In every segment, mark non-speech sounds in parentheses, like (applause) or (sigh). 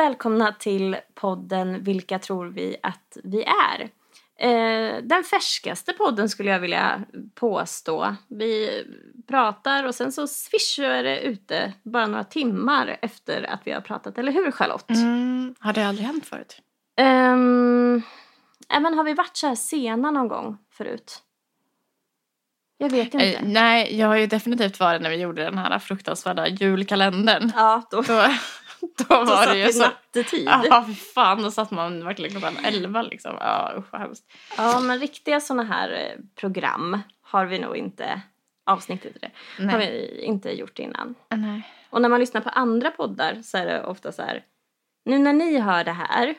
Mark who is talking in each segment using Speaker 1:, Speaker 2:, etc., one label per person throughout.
Speaker 1: välkomna till podden Vilka tror vi att vi är? Eh, den färskaste podden skulle jag vilja påstå. Vi pratar och sen så swishar det ute bara några timmar efter att vi har pratat, eller hur Charlotte?
Speaker 2: Mm, har det aldrig hänt förut?
Speaker 1: Um, även har vi varit så här sena någon gång förut? Jag vet inte.
Speaker 2: Eh, nej, jag har ju definitivt varit när vi gjorde den här fruktansvärda julkalendern.
Speaker 1: Ja, då,
Speaker 2: Då, (laughs) då var det ju så.
Speaker 1: nattetid.
Speaker 2: Ja, fy fan. Då satt man verkligen klockan elva liksom. Ja, usch vad hemskt.
Speaker 1: Ja, men riktiga såna här eh, program har vi nog inte, avsnittet i det, har
Speaker 2: Nej.
Speaker 1: vi inte gjort innan.
Speaker 2: Nej.
Speaker 1: Och när man lyssnar på andra poddar så är det ofta så här, nu när ni hör det här,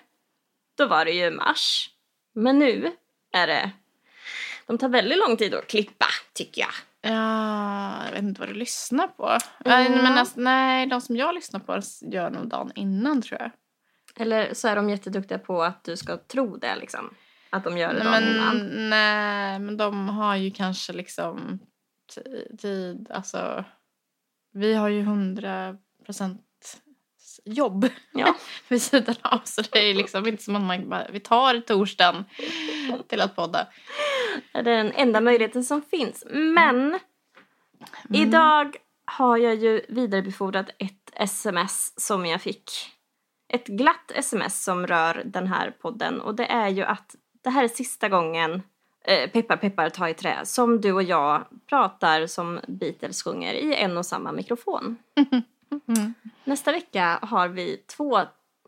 Speaker 1: då var det ju mars. Men nu är det, de tar väldigt lång tid att klippa, tycker jag.
Speaker 2: Ja, jag vet inte vad du lyssnar på.
Speaker 1: Ja.
Speaker 2: Men alltså, nej, de som jag lyssnar på gör nog dagen innan tror jag.
Speaker 1: Eller så är de jätteduktiga på att du ska tro det liksom. Att de gör det dagen
Speaker 2: men,
Speaker 1: innan.
Speaker 2: nej, men de har ju kanske liksom ti- tid, alltså vi har ju hundra procent jobb
Speaker 1: Ja. (laughs)
Speaker 2: vid sidan av så det är liksom inte som att man bara, vi tar torsdagen till att podda.
Speaker 1: Det är den enda möjligheten som finns. Men idag har jag ju vidarebefordrat ett sms som jag fick. Ett glatt sms som rör den här podden och det är ju att det här är sista gången eh, peppar peppar ta i trä som du och jag pratar som Beatles sjunger i en och samma mikrofon. (laughs) Nästa vecka har vi två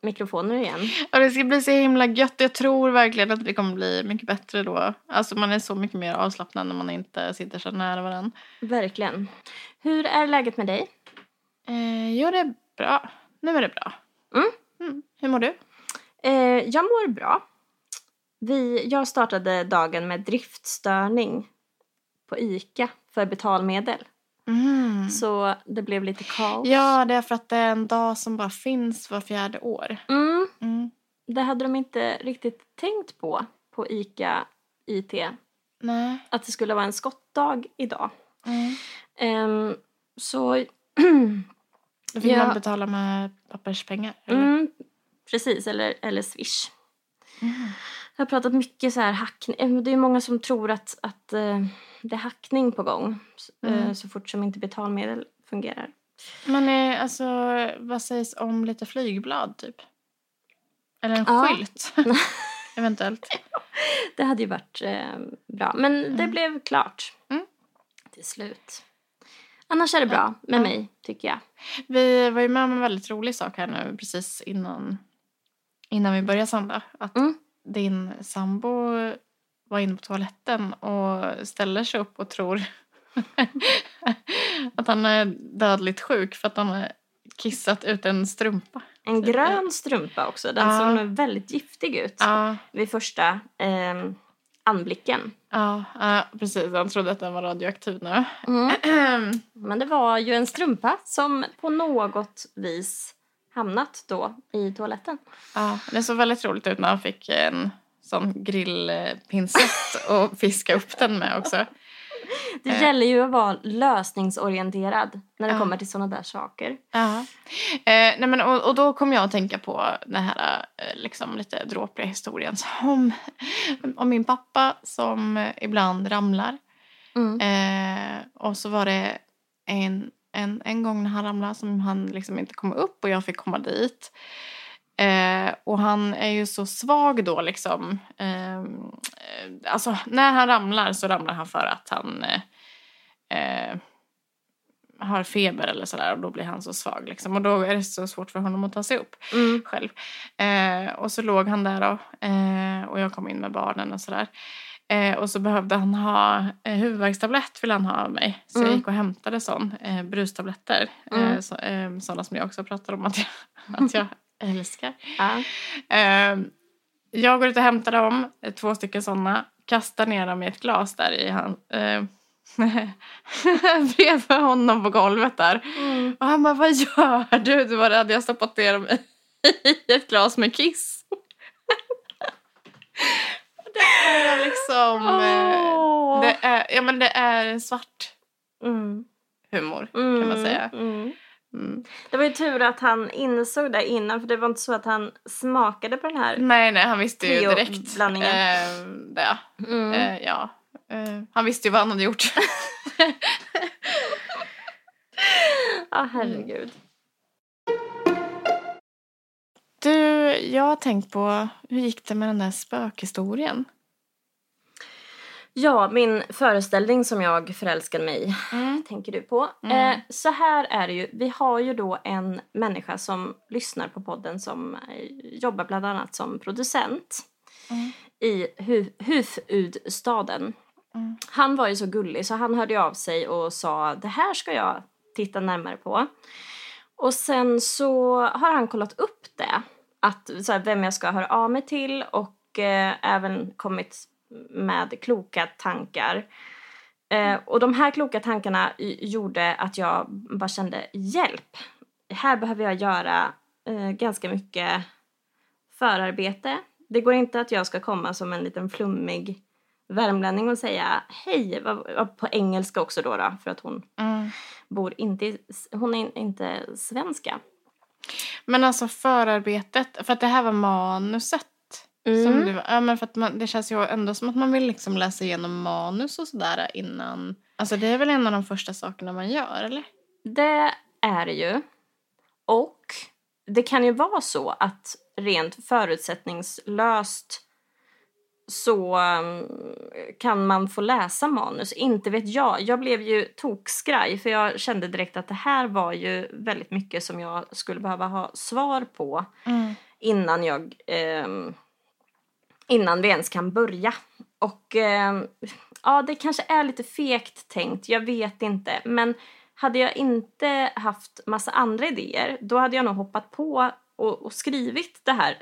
Speaker 1: mikrofoner igen.
Speaker 2: Och det ska bli så himla gött. Jag tror verkligen att vi kommer bli mycket bättre då. Alltså man är så mycket mer avslappnad när man inte sitter så nära varandra.
Speaker 1: Verkligen. Hur är läget med dig?
Speaker 2: Eh, jo, det är bra. Nu är det bra.
Speaker 1: Mm.
Speaker 2: Mm. Hur mår du?
Speaker 1: Eh, jag mår bra. Vi, jag startade dagen med driftstörning på ICA för betalmedel.
Speaker 2: Mm.
Speaker 1: Så det blev lite kaos.
Speaker 2: Ja, det är för att det är en dag som bara finns var fjärde år.
Speaker 1: Mm,
Speaker 2: Mm.
Speaker 1: det hade de inte riktigt tänkt på, på ICA IT.
Speaker 2: Nej.
Speaker 1: Att det skulle vara en skottdag idag.
Speaker 2: Mm.
Speaker 1: Ehm, så...
Speaker 2: Då fick
Speaker 1: Ja.
Speaker 2: man betala med papperspengar. Eller?
Speaker 1: mm, precis, eller, eller Swish.
Speaker 2: Mm.
Speaker 1: Jag har pratat mycket så här hackning. Det är många som tror att, att eh, det är hackning på gång. eh,
Speaker 2: Mm.
Speaker 1: Så fort som inte betalmedel fungerar.
Speaker 2: Men eh, alltså, vad sägs om lite flygblad typ? Eller en
Speaker 1: Ja.
Speaker 2: skylt? (laughs) Eventuellt. (laughs)
Speaker 1: Det hade ju varit eh, bra. Men det blev klart.
Speaker 2: Mm.
Speaker 1: Till slut. Annars är det bra med mig, tycker jag.
Speaker 2: Vi var ju med om en väldigt rolig sak här nu precis innan, innan vi började sända. Att
Speaker 1: Mm.
Speaker 2: Din sambo var inne på toaletten och ställer sig upp och tror (laughs) att han är dödligt sjuk för att han har kissat ut en strumpa.
Speaker 1: En grön strumpa också. Den
Speaker 2: Ja.
Speaker 1: nog väldigt giftig ut
Speaker 2: Ja,
Speaker 1: vid första eh, anblicken.
Speaker 2: ja, ja precis. Han trodde att den var radioaktiv nu.
Speaker 1: Mm. (clears throat) Men det var ju en strumpa som på något vis hamnat då i toaletten.
Speaker 2: Ja, det såg väldigt roligt ut när han fick en sån grillpinsett och fiska upp den med också.
Speaker 1: Det
Speaker 2: Eh.
Speaker 1: gäller ju att vara lösningsorienterad när det
Speaker 2: Ja.
Speaker 1: kommer till sådana där saker.
Speaker 2: Ja. Eh, nej men, och, och då kom jag att tänka på den här eh, liksom, lite dråpliga historien om, om min pappa som ibland ramlar.
Speaker 1: Mm.
Speaker 2: Eh, och så var det en, en, en gång när han ramlade som han liksom inte kom upp och jag fick komma dit. Eh, och han är ju så svag då liksom. Eh, eh, alltså när han ramlar så ramlar han för att han eh, eh, har feber eller sådär och då blir han så svag liksom. Och då är det så svårt för honom att ta sig upp
Speaker 1: Mm.
Speaker 2: själv. Eh, och så låg han där då eh, och jag kom in med barnen och sådär. Eh, och så behövde han ha eh, huvudvärkstablett ville han ha av mig. Så jag
Speaker 1: Mm.
Speaker 2: gick och hämtade sån, eh, brustabletter.
Speaker 1: Mm.
Speaker 2: Eh, så, eh, sådana som jag också pratar om att jag, (laughs) att jag älskar.
Speaker 1: Ja.
Speaker 2: Eh, jag går ut och hämtar dem, eh, två stycken sådana. Kastar ner dem i ett glas där i han, eh, (laughs) bredvid honom på golvet där.
Speaker 1: Mm.
Speaker 2: Och han bara, vad gör du? Du bara, hade jag stoppat ner dem i (laughs) ett glas med kiss. Det är liksom, eh,
Speaker 1: Åh.
Speaker 2: det är, ja men det är svart
Speaker 1: Mm.
Speaker 2: humor kan man säga.
Speaker 1: Mm.
Speaker 2: Mm.
Speaker 1: Det var ju tur att han insåg det innan för det var inte så att han smakade på den här.
Speaker 2: Nej, nej, han visste ju direkt.
Speaker 1: Trio-blandningen.
Speaker 2: Eh, det.
Speaker 1: Mm.
Speaker 2: Eh, ja. Eh, han visste ju vad han hade gjort.
Speaker 1: Ja, (laughs) herregud.
Speaker 2: Du, jag har tänkt på hur gick det med den där spökhistorien?
Speaker 1: Ja, min föreställning som jag förälskade mig i,
Speaker 2: Mm.
Speaker 1: tänker du på.
Speaker 2: Mm.
Speaker 1: Eh, så här är det ju, vi har ju då en människa som lyssnar på podden som eh, jobbar bland annat som producent
Speaker 2: Mm.
Speaker 1: i Hu- huvudstaden.
Speaker 2: Mm.
Speaker 1: Han var ju så gullig så han hörde av sig och sa det här ska jag titta närmare på. Och sen så har han kollat upp det, att, så här, vem jag ska höra av mig till och eh, även kommit med kloka tankar. Eh, och de här kloka tankarna gjorde att jag bara kände hjälp. Här behöver jag göra eh, ganska mycket förarbete. Det går inte att jag ska komma som en liten flummig värmlänning och säga hej, på engelska också då, då för att hon
Speaker 2: Mm.
Speaker 1: bor inte, hon är inte svenska.
Speaker 2: Men alltså förarbetet, för att det här var manuset. Som
Speaker 1: Mm.
Speaker 2: du, ja, men för att man, det känns ju ändå som att man vill liksom läsa igenom manus och sådär innan. Alltså det är väl en av de första sakerna man gör, eller?
Speaker 1: Det är det ju. Och det kan ju vara så att rent förutsättningslöst så um, kan man få läsa manus. Inte vet jag. Jag blev ju tokskraj för jag kände direkt att det här var ju väldigt mycket som jag skulle behöva ha svar på innan jag ehm, innan vi ens kan börja. Och ehm, ja, det kanske är lite fegt tänkt, jag vet inte. Men hade jag inte haft massa andra idéer, då hade jag nog hoppat på och, och skrivit det här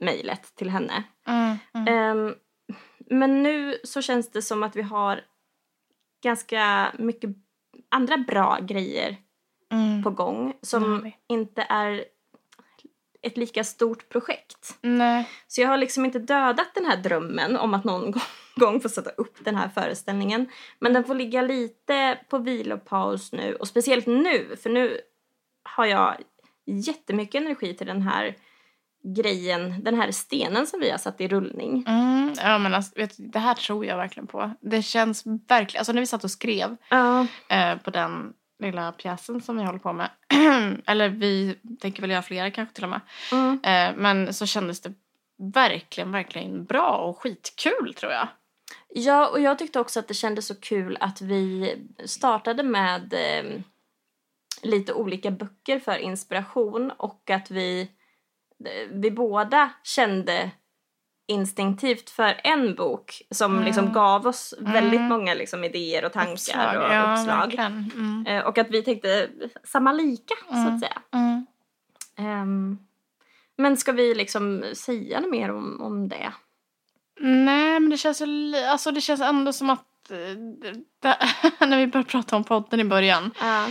Speaker 1: mejlet till henne.
Speaker 2: Mm, mm.
Speaker 1: Ehm, men nu så känns det som att vi har ganska mycket andra bra grejer
Speaker 2: Mm.
Speaker 1: på gång som inte är ett lika stort projekt.
Speaker 2: Nej.
Speaker 1: Så jag har liksom inte dödat den här drömmen om att någon gång (laughs) få sätta upp den här föreställningen. Men den får ligga lite på vilopaus nu och speciellt nu för nu har jag jättemycket energi till den här grejen, den här stenen som vi har satt i rullning.
Speaker 2: Mm. Ja men alltså, vet det här tror jag verkligen på. Det känns verkligen, alltså när vi satt och skrev
Speaker 1: Ja.
Speaker 2: eh, på den lilla pjäsen som vi håller på med. (clears throat) Eller vi tänker väl göra flera kanske till och med.
Speaker 1: Mm.
Speaker 2: Eh, men så kändes det verkligen, verkligen bra och skitkul tror jag.
Speaker 1: Ja, och jag tyckte också att det kändes så kul att vi startade med eh, lite olika böcker för inspiration och att vi, eh, vi båda kände instinktivt för en bok som
Speaker 2: Mm.
Speaker 1: liksom gav oss väldigt
Speaker 2: Mm.
Speaker 1: många liksom, idéer och tankar
Speaker 2: Uppslag,
Speaker 1: och
Speaker 2: ja,
Speaker 1: uppslag.
Speaker 2: Mm.
Speaker 1: Eh, och att vi tänkte samma lika, så att säga.
Speaker 2: Mm.
Speaker 1: Ehm, men ska vi liksom säga något mer om, om det?
Speaker 2: Nej, men det känns, ju alltså, det känns ändå som att eh, det, (laughs) när vi började prata om podden i början
Speaker 1: Ja.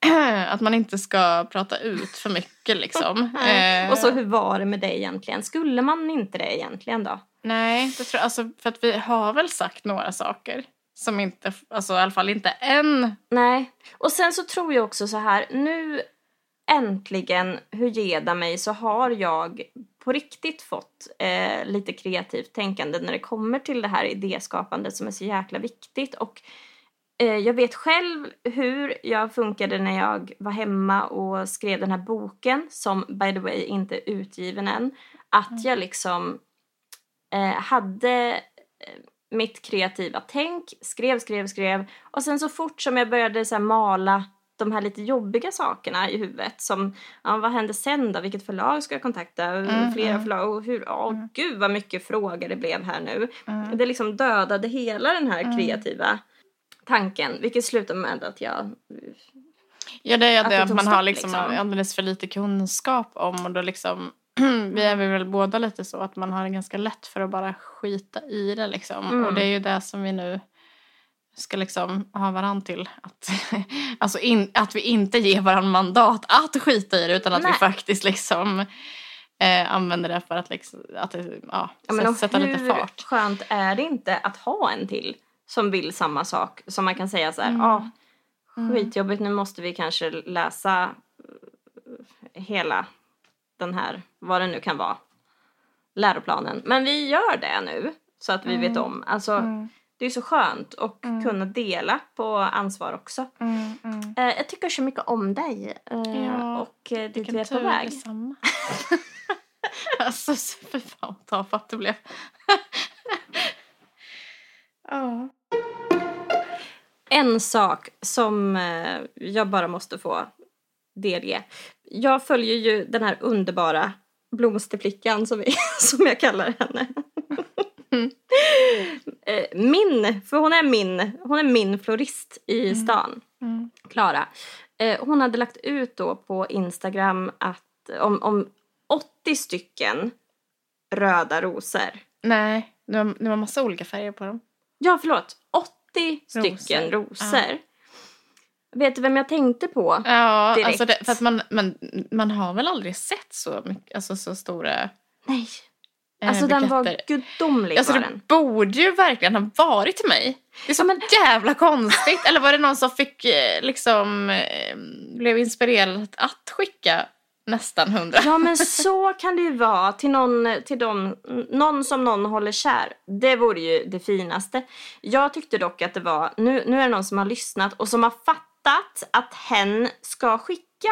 Speaker 1: (clears throat)
Speaker 2: att man inte ska prata ut för mycket liksom. (laughs) Eh,
Speaker 1: Och så hur var det med det egentligen? Skulle man inte det egentligen då?
Speaker 2: Nej, det tror jag, alltså, för att vi har väl sagt några saker som inte, alltså i alla fall inte än.
Speaker 1: Nej. Och sen så tror jag också så här, nu äntligen, hur geda mig, så har jag på riktigt fått eh, lite kreativt tänkande när det kommer till det här idéskapandet som är så jäkla viktigt. Och jag vet själv hur jag funkade när jag var hemma och skrev den här boken, som by the way inte är utgiven än. Att jag liksom eh, hade eh, mitt kreativa tänk, skrev, skrev, skrev och sen så fort som jag började så mala de här lite jobbiga sakerna i huvudet som, ja, vad händer sen då? Vilket förlag ska jag kontakta?
Speaker 2: Mm,
Speaker 1: Flera
Speaker 2: mm.
Speaker 1: förlag? Och hur? Åh
Speaker 2: Mm.
Speaker 1: gud vad mycket frågor det blev här nu.
Speaker 2: Mm.
Speaker 1: Det liksom dödade hela den här
Speaker 2: Mm.
Speaker 1: kreativa tanken vilket slutade med att jag
Speaker 2: Ja, det är
Speaker 1: Att
Speaker 2: det att man har liksom,
Speaker 1: liksom.
Speaker 2: alldeles för lite kunskap om och då liksom (clears throat) vi är väl båda lite så att man har det ganska lätt för att bara skita i det liksom.
Speaker 1: Mm.
Speaker 2: Och det är ju det som vi nu ska liksom ha varann till. Att, (laughs) alltså in, att vi inte ger varandra mandat att skita i det utan att
Speaker 1: Nej.
Speaker 2: vi faktiskt liksom eh, använder det för att, liksom, att ja,
Speaker 1: Ja,
Speaker 2: sätta lite
Speaker 1: hur
Speaker 2: fart.
Speaker 1: skönt är det inte att ha en till som vill samma sak? Som man kan säga så här,
Speaker 2: Mm.
Speaker 1: ja, skitjobbigt, nu måste vi kanske läsa eh, hela den här, vad det nu kan vara, läroplanen. Men vi gör det nu så att vi vet om. Alltså,
Speaker 2: Mm.
Speaker 1: det är så skönt att kunna dela på ansvar också.
Speaker 2: Mm, mm.
Speaker 1: Eh, jag tycker så mycket om dig eh,
Speaker 2: Ja,
Speaker 1: och eh, dit vi är på väg.
Speaker 2: detsamma. (laughs) alltså, så- fy fan vad tafatt det blev. Ja.
Speaker 1: En sak som eh, jag bara måste få delge. Jag följer ju den här underbara blomsterflickan som, vi, (laughs) som jag kallar henne.
Speaker 2: Mm.
Speaker 1: Eh, min, för hon är min, hon är min florist i stan.
Speaker 2: Mm.
Speaker 1: Klara. Eh, hon hade lagt ut då på Instagram att om, om 80 stycken röda rosor.
Speaker 2: Nej, det var, det var massa olika färger på dem.
Speaker 1: Ja, förlåt. 80 stycken
Speaker 2: Rosor.
Speaker 1: rosor. Vet du vem jag tänkte på?
Speaker 2: Ja,
Speaker 1: Direkt.
Speaker 2: alltså det, för att man, man, man har väl aldrig sett så mycket, alltså så stora
Speaker 1: Nej.
Speaker 2: eh,
Speaker 1: Alltså den var gudomlig
Speaker 2: Alltså
Speaker 1: var
Speaker 2: det
Speaker 1: den.
Speaker 2: borde ju verkligen ha varit till mig. Det är så
Speaker 1: Ja, men-
Speaker 2: jävla konstigt. Eller var det någon som fick eh, liksom eh, blev inspirerad att skicka nästan hundra?
Speaker 1: Ja men (laughs) så kan det ju vara till någon, till dem, någon som någon håller kär. Det vore ju det finaste. Jag tyckte dock att det var, nu, nu är det någon som har lyssnat och som har fattat att hen ska skicka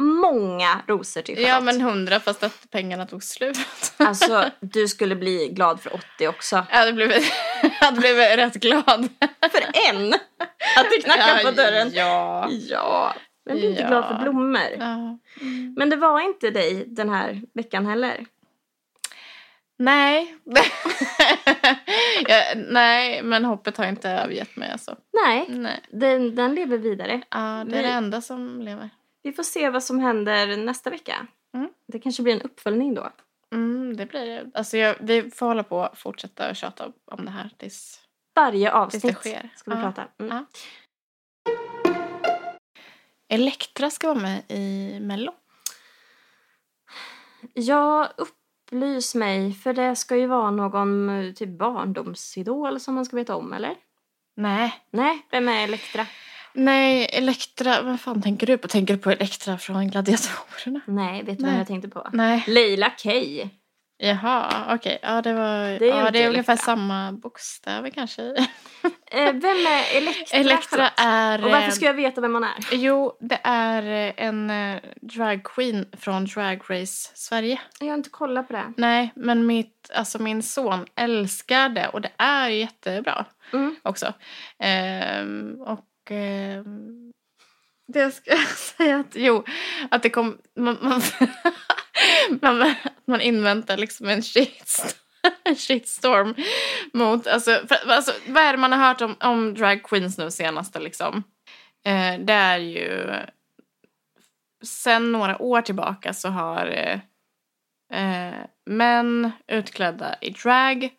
Speaker 1: många rosor till Charlotte.
Speaker 2: Ja men hundra fast att pengarna tog slut. (laughs)
Speaker 1: Alltså du skulle bli glad för 80 också. (laughs)
Speaker 2: Jag hade blivit, jag hade blivit rätt glad.
Speaker 1: För en! Att du knackar på dörren.
Speaker 2: Ja.
Speaker 1: Ja. Men blir inte
Speaker 2: Ja.
Speaker 1: glad för blommor.
Speaker 2: ja.
Speaker 1: Men det var inte dig den här veckan heller.
Speaker 2: Nej. (laughs) ja, nej, men hoppet har inte övergett mig alltså.
Speaker 1: Nej,
Speaker 2: Nej.
Speaker 1: den, den lever vidare.
Speaker 2: Ja, det är
Speaker 1: Vi-
Speaker 2: det enda som lever.
Speaker 1: Vi får se vad som händer nästa vecka.
Speaker 2: Mm.
Speaker 1: Det kanske blir en uppföljning då.
Speaker 2: Mm, det blir det. Alltså jag, vi får hålla på och fortsätta tjata om det här tills...
Speaker 1: Varje avsnitt
Speaker 2: Tills det sker.
Speaker 1: ska vi
Speaker 2: Ja.
Speaker 1: prata. Mm.
Speaker 2: Ja. Elektra ska vara med i Mello.
Speaker 1: Ja, upplys mig. För det ska ju vara någon eh, typ barndomsidol som man ska veta om, eller?
Speaker 2: Nej.
Speaker 1: Nej, vem är Elektra?
Speaker 2: Nej, Elektra, vad fan tänker du på? Tänker du på Elektra från Gladiatorerna?
Speaker 1: Nej, vet du vem
Speaker 2: Nej.
Speaker 1: jag tänkte på?
Speaker 2: Nej.
Speaker 1: Leila Kay.
Speaker 2: Jaha, okej. Ja, det var... Det är, ja, det är ungefär samma bokstäver kanske. (laughs)
Speaker 1: Eh, vem är Elektra?
Speaker 2: Elektra är...
Speaker 1: Och varför
Speaker 2: eh,
Speaker 1: ska jag veta vem hon är?
Speaker 2: Jo, det är eh, en eh, dragqueen från Drag Race Sverige.
Speaker 1: Jag har inte kollat på det.
Speaker 2: Nej, men mitt, alltså min son älskar det och det är jättebra
Speaker 1: Mm.
Speaker 2: också. Ehm, och ehm, det ska (laughs) jag säga att, jo, att det kom, man, man, (laughs) man, man inväntar liksom en shitstorm, en shitstorm mot, alltså, för, alltså, vad är det man har hört om, om drag queens nu senaste liksom? Eh, det är ju, sen några år tillbaka så har eh, eh, män utklädda i drag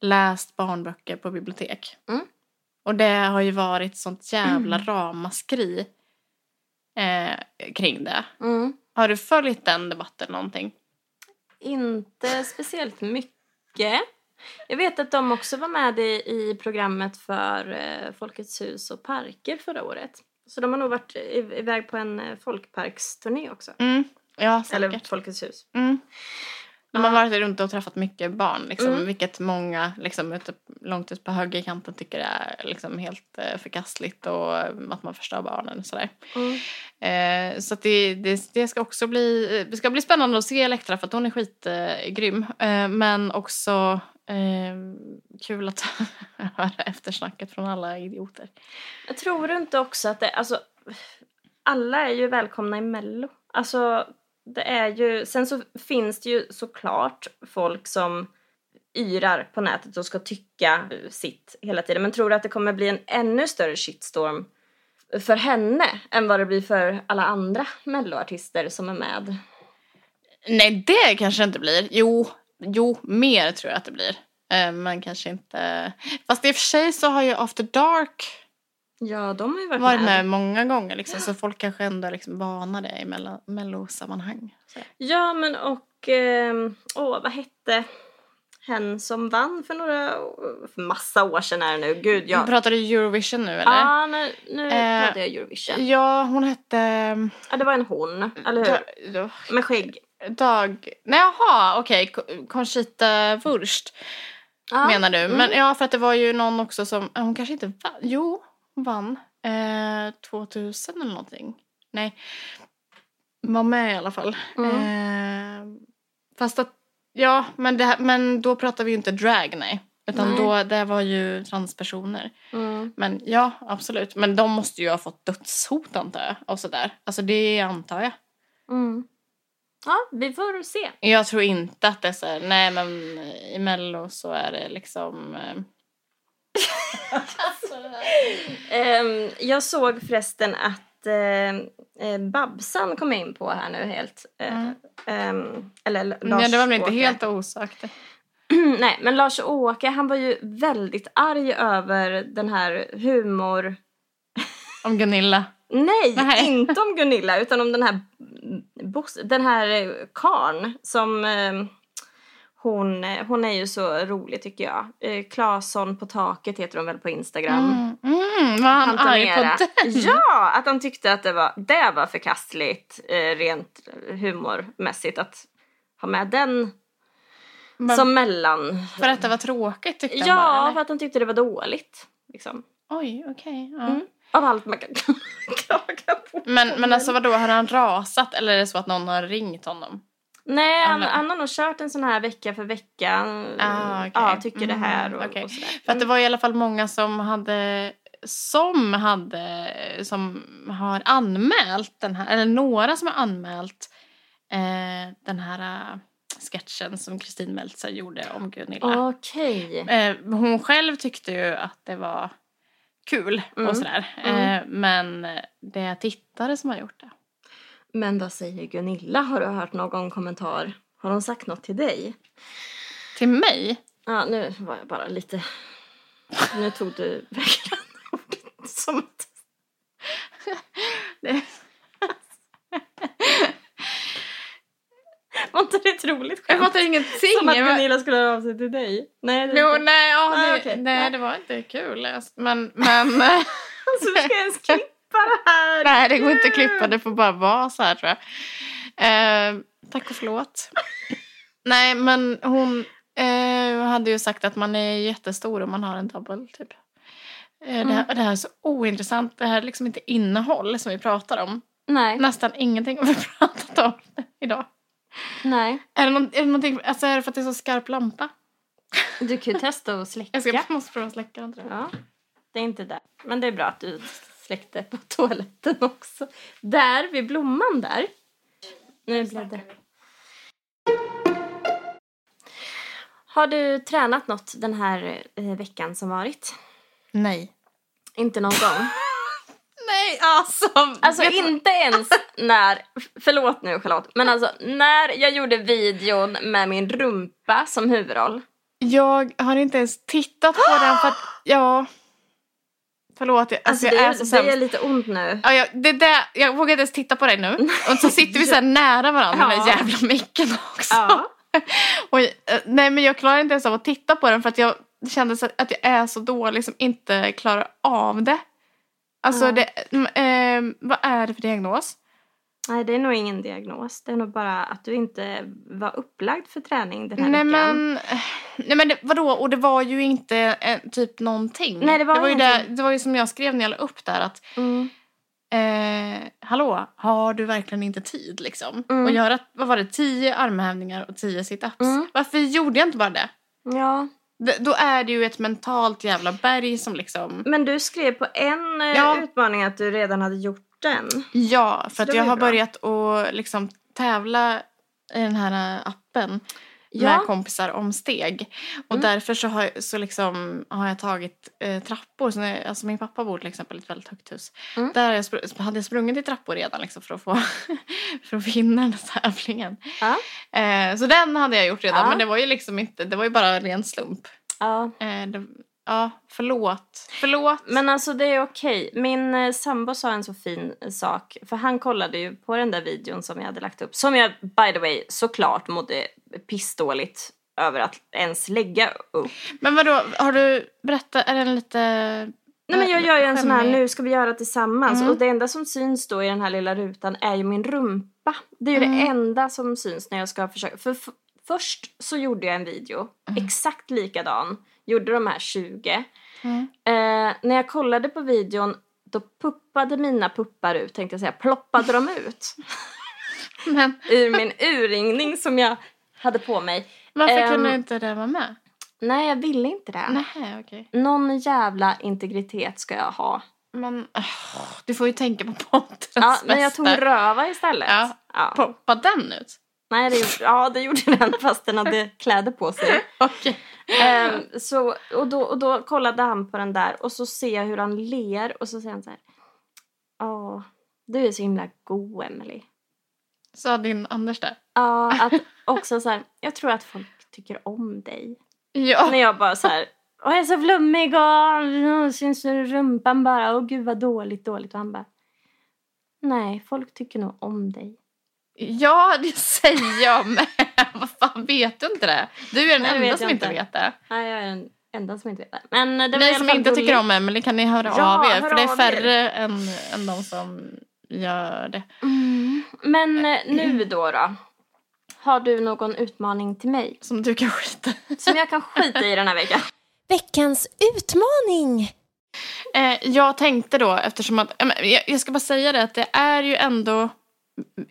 Speaker 2: läst barnböcker på bibliotek.
Speaker 1: Mm.
Speaker 2: Och det har ju varit sånt jävla ramaskri eh, kring det.
Speaker 1: Mm.
Speaker 2: Har du följt den debatten någonting?
Speaker 1: Inte speciellt mycket. Jag vet att de också var med i, i programmet för eh, Folkets hus och parker förra året. Så de har nog varit i, iväg på en eh, folkparksturné också.
Speaker 2: Mm. Ja, säkert.
Speaker 1: Eller Folkets hus.
Speaker 2: Mm. De har varit runt och träffat mycket barn, liksom,
Speaker 1: Mm.
Speaker 2: vilket många liksom, ute, långt ut på högerkanten tycker är liksom, helt eh, förkastligt och eh, att man förstör barnen och sådär.
Speaker 1: Mm.
Speaker 2: Eh, så det, det, det ska också bli, eh, det ska bli spännande att se Elektra för att hon är skitgrym. Eh, men också eh, kul att (laughs) höra eftersnacket från alla idioter.
Speaker 1: Jag tror inte också att det, alltså alla är ju välkomna i mello. Alltså det är ju, sen så finns det ju såklart folk som yrar på nätet och ska tycka sitt hela tiden. Men tror du att det kommer bli en ännu större shitstorm för henne än vad det blir för alla andra melloartister som är med?
Speaker 2: Nej, det kanske inte blir. Jo, jo mer tror jag att det blir. Eh, men kanske inte... Fast i och för sig så har ju After Dark
Speaker 1: Ja, de har ju varit,
Speaker 2: varit
Speaker 1: med.
Speaker 2: med många gånger. Liksom, så folk kanske ändå är liksom vana det i mello- mellosammanhang.
Speaker 1: Ja, men och... ehm, Åh, vad hette hen som vann för några, för massa år sedan är det nu. Gud, jag...
Speaker 2: Pratar du Eurovision nu eller?
Speaker 1: Ja, nu, nu
Speaker 2: Eh,
Speaker 1: pratar jag Eurovision.
Speaker 2: Ja, hon hette...
Speaker 1: Ja, det var en hon, eller hur?
Speaker 2: Da-
Speaker 1: Med skägg.
Speaker 2: Dag... Nej, jaha, okej. Ko- Conchita Wurst
Speaker 1: Ja.
Speaker 2: menar du.
Speaker 1: Mm.
Speaker 2: Men ja, för att det var ju någon också som... Hon kanske inte vann. Jo, vann. Eh, 2000 eller någonting. Nej. Var med i alla fall.
Speaker 1: Mm.
Speaker 2: Eh, fast att... Ja, men, det, men då pratar vi ju inte drag, nej. Utan
Speaker 1: Nej.
Speaker 2: då, det var ju transpersoner.
Speaker 1: Mm.
Speaker 2: Men ja, absolut. Men de måste ju ha fått dödshot antar jag. Och sådär. Alltså det antar jag.
Speaker 1: Mm. Ja, vi får se.
Speaker 2: Jag tror inte att det är så här, nej men i mello så är det liksom... Eh... (laughs)
Speaker 1: Ehm, jag såg förresten att eh, Babsan kom in på här nu helt. Eh,
Speaker 2: Mm.
Speaker 1: ehm, eller L-
Speaker 2: Nej,
Speaker 1: Lars
Speaker 2: det var väl inte helt osökt. (clears throat)
Speaker 1: Nej, men Lars-Åke han var ju väldigt arg över den här humor... (laughs)
Speaker 2: Om Gunilla.
Speaker 1: Nej,
Speaker 2: Nej.
Speaker 1: inte om Gunilla utan om den här den här karn som eh, hon, eh, hon är ju så rolig tycker jag. Eh, Claesson på taket heter hon väl på Instagram.
Speaker 2: Mm. Mm, var han arg på den?
Speaker 1: Ja, att han tyckte att det var, det var förkastligt eh, rent humormässigt att ha med den
Speaker 2: Men
Speaker 1: som mellan.
Speaker 2: För att det var tråkigt tyckte han
Speaker 1: Ja,
Speaker 2: bara,
Speaker 1: för
Speaker 2: eller?
Speaker 1: att han tyckte det var dåligt. Liksom.
Speaker 2: Oj, okej. ja.
Speaker 1: Mm. Av allt man kan (laughs) klaga på.
Speaker 2: Men, men alltså vadå, har han rasat eller är det så att någon har ringt honom?
Speaker 1: Nej, han, han har nog kört en sån här vecka för vecka.
Speaker 2: Ah, okej.
Speaker 1: Ja, tycker det
Speaker 2: Mm,
Speaker 1: här och,
Speaker 2: okej.
Speaker 1: och sådär.
Speaker 2: För att det var i alla fall många som hade som hade som har anmält den här eller några som har anmält eh, den här eh, sketchen som Kristin Meltzer gjorde om Gunilla.
Speaker 1: Okej.
Speaker 2: Eh, hon själv tyckte ju att det var kul
Speaker 1: Mm.
Speaker 2: och sådär.
Speaker 1: Mm.
Speaker 2: Eh, men det är tittare som har gjort det.
Speaker 1: Men vad säger Gunilla? Har du hört någon kommentar? Har hon sagt något till dig?
Speaker 2: Till mig?
Speaker 1: Ja, nu var jag bara lite... Nu tog du verkligen (laughs) ordet som att...
Speaker 2: Det-
Speaker 1: Var inte det ett roligt
Speaker 2: Jag
Speaker 1: skämt?
Speaker 2: fattar ingenting.
Speaker 1: Som att
Speaker 2: Jag
Speaker 1: Gunilla skulle höra av sig till dig. Nej, det
Speaker 2: Jo, nej, ja,
Speaker 1: Nej,
Speaker 2: det,
Speaker 1: okej.
Speaker 2: nej, det var inte kul. Men, men (laughs)
Speaker 1: Alltså, du ska ens klippa det här.
Speaker 2: nej, det går inte att klippa. Det får bara vara så här tror jag. Eh, tack och förlåt. nej, men hon eh, hade ju sagt att man är jättestor om man har en double. Typ. Eh, det, här, det här är så ointressant. Det här är liksom inte innehåll som vi pratar om.
Speaker 1: Nej,
Speaker 2: Nästan ingenting har vi (laughs) pratat om idag.
Speaker 1: nej.
Speaker 2: Är det, någon, är det någonting, alltså är det för att det är så skarp lampa?
Speaker 1: Du kan ju testa att släcka.
Speaker 2: Jag ska, måste prova att släcka den tror jag.
Speaker 1: Ja, det är inte där. Men det är bra att du släckte på (laughs) toaletten också. Där, vid blomman där. Nu blev det... Har du tränat något den här eh, veckan som varit?
Speaker 2: Nej.
Speaker 1: Inte någon gång? (laughs)
Speaker 2: Nej, alltså.
Speaker 1: Alltså inte ens (laughs) när, förlåt nu Charlotte, men alltså när jag gjorde videon med min rumpa som huvudroll.
Speaker 2: Jag har inte ens tittat på den för att, (gasps) ja. Förlåt, jag, alltså,
Speaker 1: Alltså,
Speaker 2: jag
Speaker 1: det,
Speaker 2: är
Speaker 1: är,
Speaker 2: så
Speaker 1: det
Speaker 2: sämst.
Speaker 1: är lite ont nu.
Speaker 2: Ja, jag, det där, jag vågar inte ens titta på dig nu. Och så sitter vi så här (laughs) nära varandra med den
Speaker 1: Ja.
Speaker 2: jävla micken också.
Speaker 1: Ja. (laughs)
Speaker 2: Och, eh, nej men jag klarar inte ens av att titta på den för att jag kände att jag är så dålig som inte klarar av det. Alltså
Speaker 1: Ja.
Speaker 2: det, mm, eh, vad är det för diagnos?
Speaker 1: Nej, det är nog ingen diagnos. Det är nog bara att du inte var upplagd för träning den här
Speaker 2: Nej
Speaker 1: veckan.
Speaker 2: men, nej men det, vadå? Och det var ju inte eh, typ någonting.
Speaker 1: Nej, det var
Speaker 2: ju
Speaker 1: ingenting.
Speaker 2: det, det var ju som jag skrev när jag la upp där att
Speaker 1: Mm.
Speaker 2: eh, hallå, har du verkligen inte tid liksom?
Speaker 1: Mm.
Speaker 2: Och göra, vad var det, tio armhävningar och tio situps?
Speaker 1: Mm.
Speaker 2: Varför gjorde jag inte bara det?
Speaker 1: Ja,
Speaker 2: D- Då är det ju ett mentalt jävla berg som liksom...
Speaker 1: men du skrev på en eh,
Speaker 2: Ja.
Speaker 1: utmaning att du redan hade gjort den.
Speaker 2: Ja, för jag har
Speaker 1: bra.
Speaker 2: börjat att liksom tävla i den här appen
Speaker 1: Ja.
Speaker 2: med kompisar om steg. Och
Speaker 1: Mm.
Speaker 2: därför så har, så liksom, har jag tagit eh, trappor. Så när, alltså min pappa bor till exempel i ett väldigt högt hus.
Speaker 1: Mm.
Speaker 2: Där jag hade jag sprungit i trappor redan liksom, för, att få, (laughs) för att vinna den tävlingen.
Speaker 1: Ja.
Speaker 2: Eh, så den hade jag gjort redan
Speaker 1: Ja.
Speaker 2: men det var ju liksom inte, det var ju bara ren slump.
Speaker 1: Ja.
Speaker 2: Eh, det, ja, förlåt. Förlåt.
Speaker 1: Men alltså det är okej. Min eh, sambo sa en så fin eh, sak. För han kollade ju på den där videon som jag hade lagt upp. Som jag by the way såklart mådde pissdåligt över att ens lägga upp.
Speaker 2: Men vadå, har du berättat, är den lite...
Speaker 1: Nej men jag gör ju en sån här nu ska vi göra tillsammans
Speaker 2: Mm.
Speaker 1: och det enda som syns då i den här lilla rutan är ju min rumpa. Det är ju det
Speaker 2: Mm.
Speaker 1: enda som syns när jag ska försöka. För först så gjorde jag en video,
Speaker 2: Mm.
Speaker 1: exakt likadan, gjorde de här 20.
Speaker 2: Mm.
Speaker 1: Eh, när jag kollade på videon då puppade mina puppar ut, tänkte jag säga, ploppade de ut (laughs)
Speaker 2: Men (laughs)
Speaker 1: ur min urringning som jag hade på mig.
Speaker 2: varför
Speaker 1: Ehm,
Speaker 2: kunde inte det vara med?
Speaker 1: Nej, jag ville inte det.
Speaker 2: Nej, okej.
Speaker 1: Någon jävla integritet ska jag ha.
Speaker 2: Men åh, du får ju tänka på poddens
Speaker 1: Ja, men jag tog
Speaker 2: bästa.
Speaker 1: röva istället.
Speaker 2: Ja.
Speaker 1: Ja.
Speaker 2: Poppa den ut?
Speaker 1: Nej, det gjorde, ja, det gjorde den fast den hade kläder på sig. (laughs)
Speaker 2: Okej.
Speaker 1: Ehm, så, och, då, och då kollade han på den där och så ser jag hur han ler och så säger han så här. Ja, du är så himla god Emily.
Speaker 2: Sa din Anders det?
Speaker 1: Ja, (laughs) att också så här, jag tror att folk tycker om dig.
Speaker 2: Ja.
Speaker 1: När jag bara så här, och jag är så flummig och syns rumpan bara, och gud vad dåligt, dåligt. Och han bara, nej, folk tycker nog om dig.
Speaker 2: Ja, det säger jag med. (laughs) Vad fan, vet du inte det? Du är den
Speaker 1: Nej,
Speaker 2: enda som inte vet det.
Speaker 1: Nej, jag är den enda som inte vet det. Men det var
Speaker 2: Ni som inte
Speaker 1: gulligt.
Speaker 2: tycker om Emelie kan ni höra
Speaker 1: Ja,
Speaker 2: av er. För det är färre än, än de som gör det.
Speaker 1: Mm. Men eh, nu då då? Har du någon utmaning till mig?
Speaker 2: Som du kan skita i.
Speaker 1: Som jag kan skita i den här veckan? (laughs)
Speaker 3: Veckans utmaning!
Speaker 2: Eh, jag tänkte då, eftersom att... jag ska bara säga det att det är ju ändå...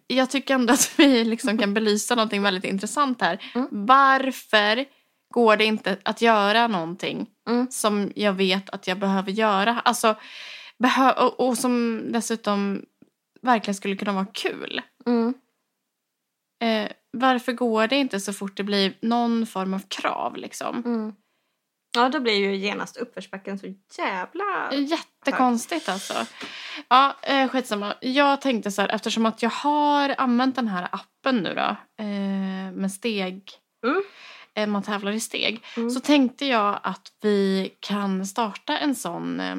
Speaker 2: Jag tycker ändå att (laughs) vi liksom kan belysa någonting väldigt intressant här.
Speaker 1: Mm.
Speaker 2: Varför går det inte att göra någonting
Speaker 1: Mm.
Speaker 2: som jag vet att jag behöver göra? Alltså, behö- och, och som dessutom verkligen skulle kunna vara kul.
Speaker 1: Mm.
Speaker 2: Eh, varför går det inte så fort det blir någon form av krav liksom?
Speaker 1: Ja, då blir ju genast uppförsbacken så jävla...
Speaker 2: Jättekonstigt alltså. Ja, eh, skitsamma. Jag tänkte så här, eftersom att jag har använt den här appen nu då, eh, med steg,
Speaker 1: Mm.
Speaker 2: eh, man tävlar i steg,
Speaker 1: Mm.
Speaker 2: så tänkte jag att vi kan starta en sån eh,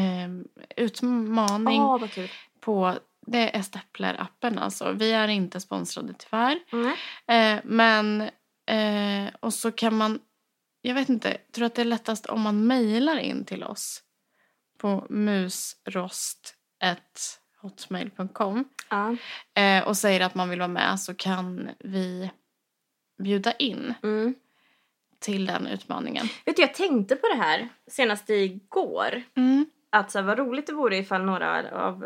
Speaker 2: eh, utmaning
Speaker 1: kul.
Speaker 2: på, det är Stepler-appen alltså. Vi är inte sponsrade tyvärr.
Speaker 1: Mm.
Speaker 2: Eh, men, eh, och så kan man, jag vet inte, tror att det är lättast om man mejlar in till oss på musrost.hotmail.com
Speaker 1: Ja.
Speaker 2: eh, och säger att man vill vara med så kan vi bjuda in
Speaker 1: Mm.
Speaker 2: till den utmaningen.
Speaker 1: Vet du, jag tänkte på det här senast igår.
Speaker 2: Mm.
Speaker 1: Att så här, vad roligt det vore ifall några av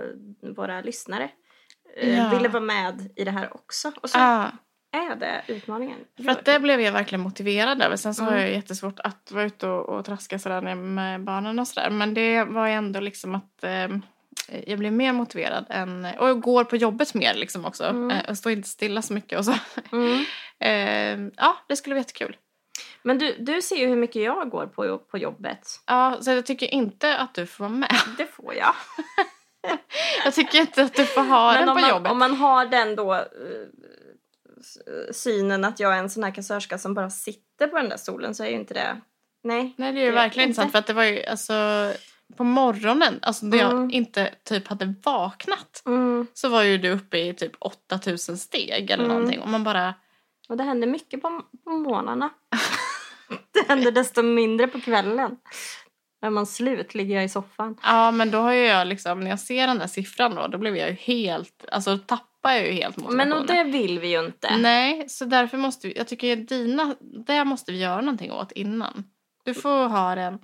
Speaker 1: våra lyssnare eh,
Speaker 2: Ja.
Speaker 1: ville vara med i det här också. Och så
Speaker 2: Ah,
Speaker 1: är det utmaningen.
Speaker 2: för att det blev jag verkligen motiverad över. Sen så har
Speaker 1: Mm.
Speaker 2: jag jättesvårt att vara ute och, och traska sådär med barnen och sådär. Men det var ändå liksom att eh, jag blev mer motiverad än, och jag går på jobbet mer liksom också.
Speaker 1: Mm.
Speaker 2: Eh, och står inte stilla så mycket och så.
Speaker 1: Mm. (laughs)
Speaker 2: Eh, ja, det skulle vara jättekul.
Speaker 1: Men du, du ser ju hur mycket jag går på, på jobbet.
Speaker 2: Ja, så jag tycker inte att du får vara med. (laughs)
Speaker 1: Det får jag. (laughs)
Speaker 2: Jag tycker inte att du får ha
Speaker 1: Men
Speaker 2: den på
Speaker 1: man,
Speaker 2: jobbet.
Speaker 1: om man har den då eh, synen att jag är en sån här kassörska som bara sitter på den där stolen så är ju inte det... Nej.
Speaker 2: Nej, det är ju verkligen
Speaker 1: inte.
Speaker 2: intressant för att det var ju alltså på morgonen, alltså när
Speaker 1: Mm.
Speaker 2: jag inte typ hade vaknat
Speaker 1: Mm.
Speaker 2: så var ju du uppe i typ 8000 steg eller
Speaker 1: Mm.
Speaker 2: någonting och man bara
Speaker 1: Och det händer mycket på, på morgnarna. (laughs) det händer desto mindre på kvällen. När man slut ligger jag i soffan.
Speaker 2: ja men då har ju jag liksom när jag ser den där siffran då då blev jag ju helt, alltså tappar jag ju helt motivationen.
Speaker 1: Men och det vill vi ju inte.
Speaker 2: Nej, så därför måste vi, jag tycker dina, det måste vi göra någonting åt innan. Du får ha den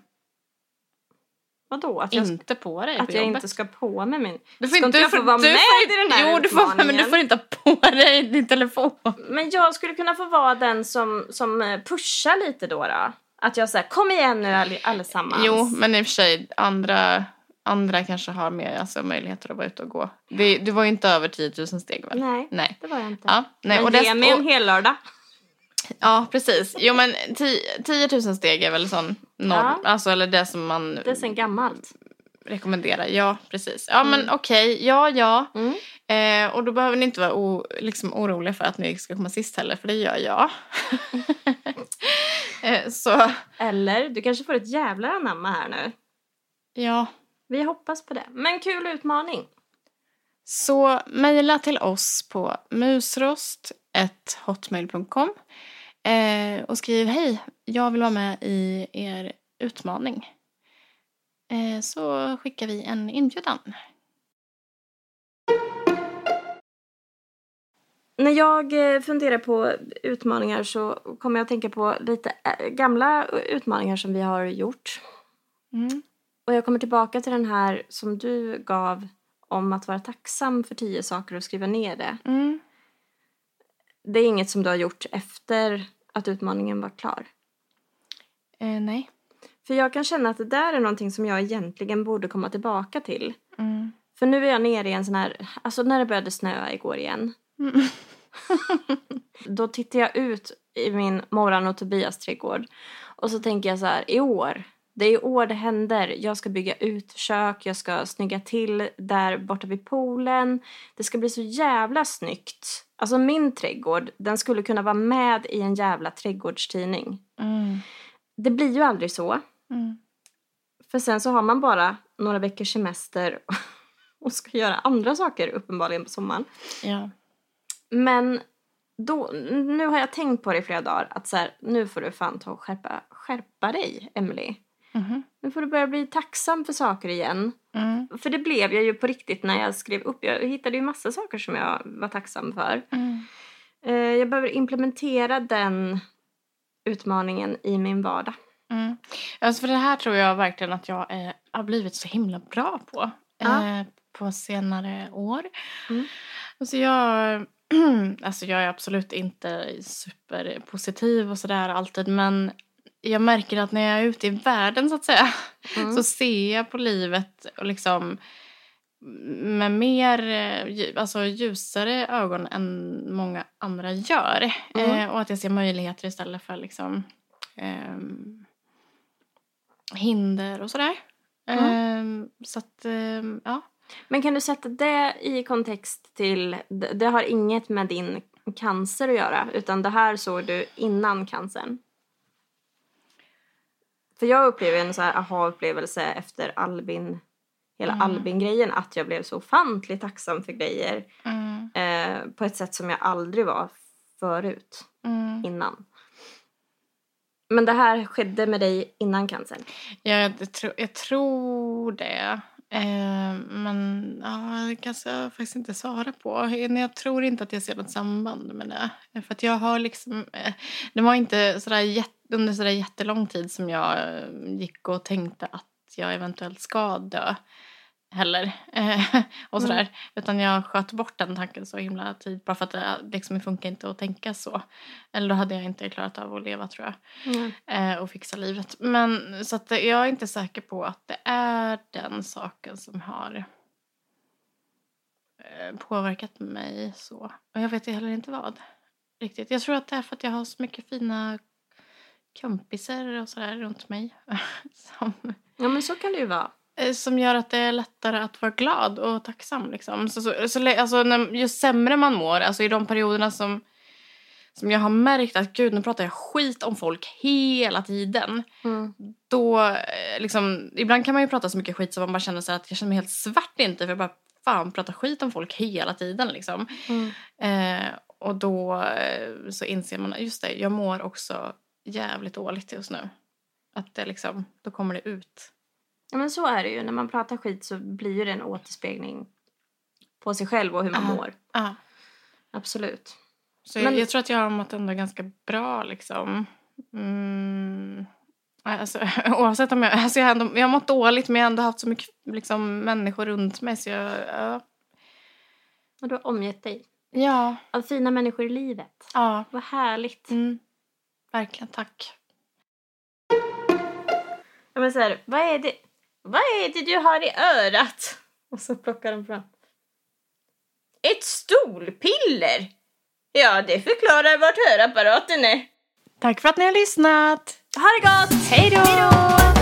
Speaker 1: Vadå? Att jag,
Speaker 2: inte på dig
Speaker 1: att
Speaker 2: på
Speaker 1: jag
Speaker 2: jobbet.
Speaker 1: inte ska på med min...
Speaker 2: Du får
Speaker 1: Ska inte jag få vara
Speaker 2: du
Speaker 1: med
Speaker 2: får,
Speaker 1: i den här
Speaker 2: Jo, du får, men du får inte ha på dig din telefon.
Speaker 1: Men jag skulle kunna få vara den som, som eh, pushar lite då. då. Att jag säger kom igen nu all, allesammans.
Speaker 2: Jo, men i och för sig, andra, andra kanske har mer alltså, möjligheter att vara ute och gå. Det, du var ju inte över 10 000 steg väl?
Speaker 1: Nej,
Speaker 2: Nej.
Speaker 1: det var jag inte.
Speaker 2: Ja, nej.
Speaker 1: men
Speaker 2: och det,
Speaker 1: mig en
Speaker 2: och,
Speaker 1: hel lördag.
Speaker 2: ja, precis. Jo, men 10, 10 000 steg är väl sån norm,
Speaker 1: Ja.
Speaker 2: alltså, eller det som man
Speaker 1: Det är sen gammalt.
Speaker 2: rekommenderar. Ja, precis. Ja, men okej, ja, ja.
Speaker 1: Mm.
Speaker 2: Eh, och då behöver ni inte vara o, liksom oroliga för att ni ska komma sist heller, för det gör jag. (laughs) eh, så,
Speaker 1: Eller du kanske får ett jävla anamma här nu.
Speaker 2: ja.
Speaker 1: Vi hoppas på det. Men kul utmaning.
Speaker 2: Så mejla till oss på musrost.hotmail.com Eh, och skriv hej, jag vill vara med i er utmaning. Eh, så skickar vi en inbjudan.
Speaker 1: När jag eh, funderar på utmaningar så kommer jag att tänka på lite gamla utmaningar som vi har gjort.
Speaker 2: Mm.
Speaker 1: Och jag kommer tillbaka till den här som du gav om att vara tacksam för tio saker och skriva ner det.
Speaker 2: Mm.
Speaker 1: Det är inget som du har gjort efter att utmaningen var klar.
Speaker 2: Eh, nej.
Speaker 1: För jag kan känna att det där är någonting som jag egentligen borde komma tillbaka till.
Speaker 2: Mm.
Speaker 1: För nu är jag nere i en sån här, alltså när det började snöa igår igen.
Speaker 2: Mm. (laughs)
Speaker 1: Då tittar jag ut i min Morran och Tobias trädgård. Och så tänker jag så här, i år, det är i år det händer. Jag ska bygga ut kök, jag ska snygga till där borta vid poolen. Det ska bli så jävla snyggt. Alltså min trädgård, den skulle kunna vara med i en jävla trädgårdstidning.
Speaker 2: Mm.
Speaker 1: Det blir ju aldrig så.
Speaker 2: Mm.
Speaker 1: För sen så har man bara några veckors semester (laughs) och ska göra andra saker uppenbarligen på sommaren.
Speaker 2: Ja.
Speaker 1: Men då, nu har jag tänkt på det i flera dagar att så här, nu får du fan ta och skärpa, skärpa dig, Emily.
Speaker 2: Mhm.
Speaker 1: Nu får du börja bli tacksam för saker igen.
Speaker 2: Mm.
Speaker 1: För det blev jag ju på riktigt när jag skrev upp. Jag hittade ju massa saker som jag var tacksam för.
Speaker 2: Mm.
Speaker 1: Eh, jag behöver implementera den utmaningen i min vardag.
Speaker 2: Mm. Alltså för det här tror jag verkligen att jag eh, har blivit så himla bra på.
Speaker 1: Ja.
Speaker 2: Eh, på senare år.
Speaker 1: Mm.
Speaker 2: Alltså jag, (clears throat) alltså jag är absolut inte superpositiv och sådär alltid. Men jag märker att när jag är ute i världen så att säga.
Speaker 1: Mm.
Speaker 2: Så ser jag på livet och liksom med mer eh, alltså ljusare ögon än många andra gör.
Speaker 1: Mm.
Speaker 2: Eh, och att jag ser möjligheter istället för liksom ehm, hinder och sådär.
Speaker 1: Mm.
Speaker 2: Ehm, så att, ehm, ja.
Speaker 1: Men kan du sätta det i kontext till, det, det har inget med din cancer att göra utan det här såg du innan cancern? För jag upplever en så här aha-upplevelse efter Albin, hela
Speaker 2: Mm.
Speaker 1: Albin-grejen att jag blev så ofantligt tacksam för grejer
Speaker 2: Mm,
Speaker 1: eh, på ett sätt som jag aldrig var förut,
Speaker 2: mm.
Speaker 1: innan. Men det här skedde med dig innan cancern?
Speaker 2: Ja, jag, tror, jag tror det. Eh, men ja, det kan jag faktiskt inte svara på. Jag, jag tror inte att jag ser något samband med det. För att jag har liksom... Eh, det var inte sådär jätte, under sådär jättelång tid som jag eh, gick och tänkte att jag eventuellt ska dö. Heller. Eh, (laughs) och sådär. Utan jag sköt bort den tanken så himla tid. Bara för att det liksom funkar inte att tänka så. Eller då hade jag inte klarat av att leva tror jag
Speaker 1: Mm.
Speaker 2: eh, och fixa livet. Men så att jag är inte säker på att det är den saken som har eh, påverkat mig så. Och jag vet heller inte vad. Riktigt. Jag tror att det är för att jag har så mycket fina kompisar och sådär runt mig. (laughs) som,
Speaker 1: Ja men så kan det ju vara.
Speaker 2: eh, som gör att det är lättare att vara glad och tacksam. Liksom. Så, så, så, alltså, när, ju sämre man mår, alltså i de perioderna som, som jag har märkt att gud, nu pratar jag skit om folk hela tiden.
Speaker 1: Mm.
Speaker 2: Då, eh, liksom, ibland kan man ju prata så mycket skit så man bara känner så här att jag känner mig helt svart inte för jag bara fan pratar skit om folk hela tiden liksom.
Speaker 1: Mm.
Speaker 2: Eh, och då eh, så inser man, just det, jag mår också jävligt dåligt just nu. Att det liksom, då kommer det ut.
Speaker 1: Ja men så är det ju. När man pratar skit så blir ju det en återspegling på sig själv och hur man
Speaker 2: Ja.
Speaker 1: mår.
Speaker 2: Ja.
Speaker 1: Absolut.
Speaker 2: Så
Speaker 1: Men-
Speaker 2: jag, jag tror att jag har mått ändå ganska bra liksom. Mm. Alltså, (laughs) oavsett om jag, alltså jag, har ändå, jag har mått dåligt men jag har ändå haft så mycket liksom, människor runt mig så jag, ja.
Speaker 1: Och du har omgett dig
Speaker 2: Ja,
Speaker 1: av fina människor i livet.
Speaker 2: ja.
Speaker 1: Vad härligt.
Speaker 2: Mm. Verkligen, tack.
Speaker 1: Ja, men så här, vad är det? Vad är det du har i örat? Och så plockar de fram. Ett stolpiller! Ja, det förklarar vart hörapparaten är.
Speaker 2: Tack för att ni har lyssnat.
Speaker 1: Ha det gott!
Speaker 2: Hej då!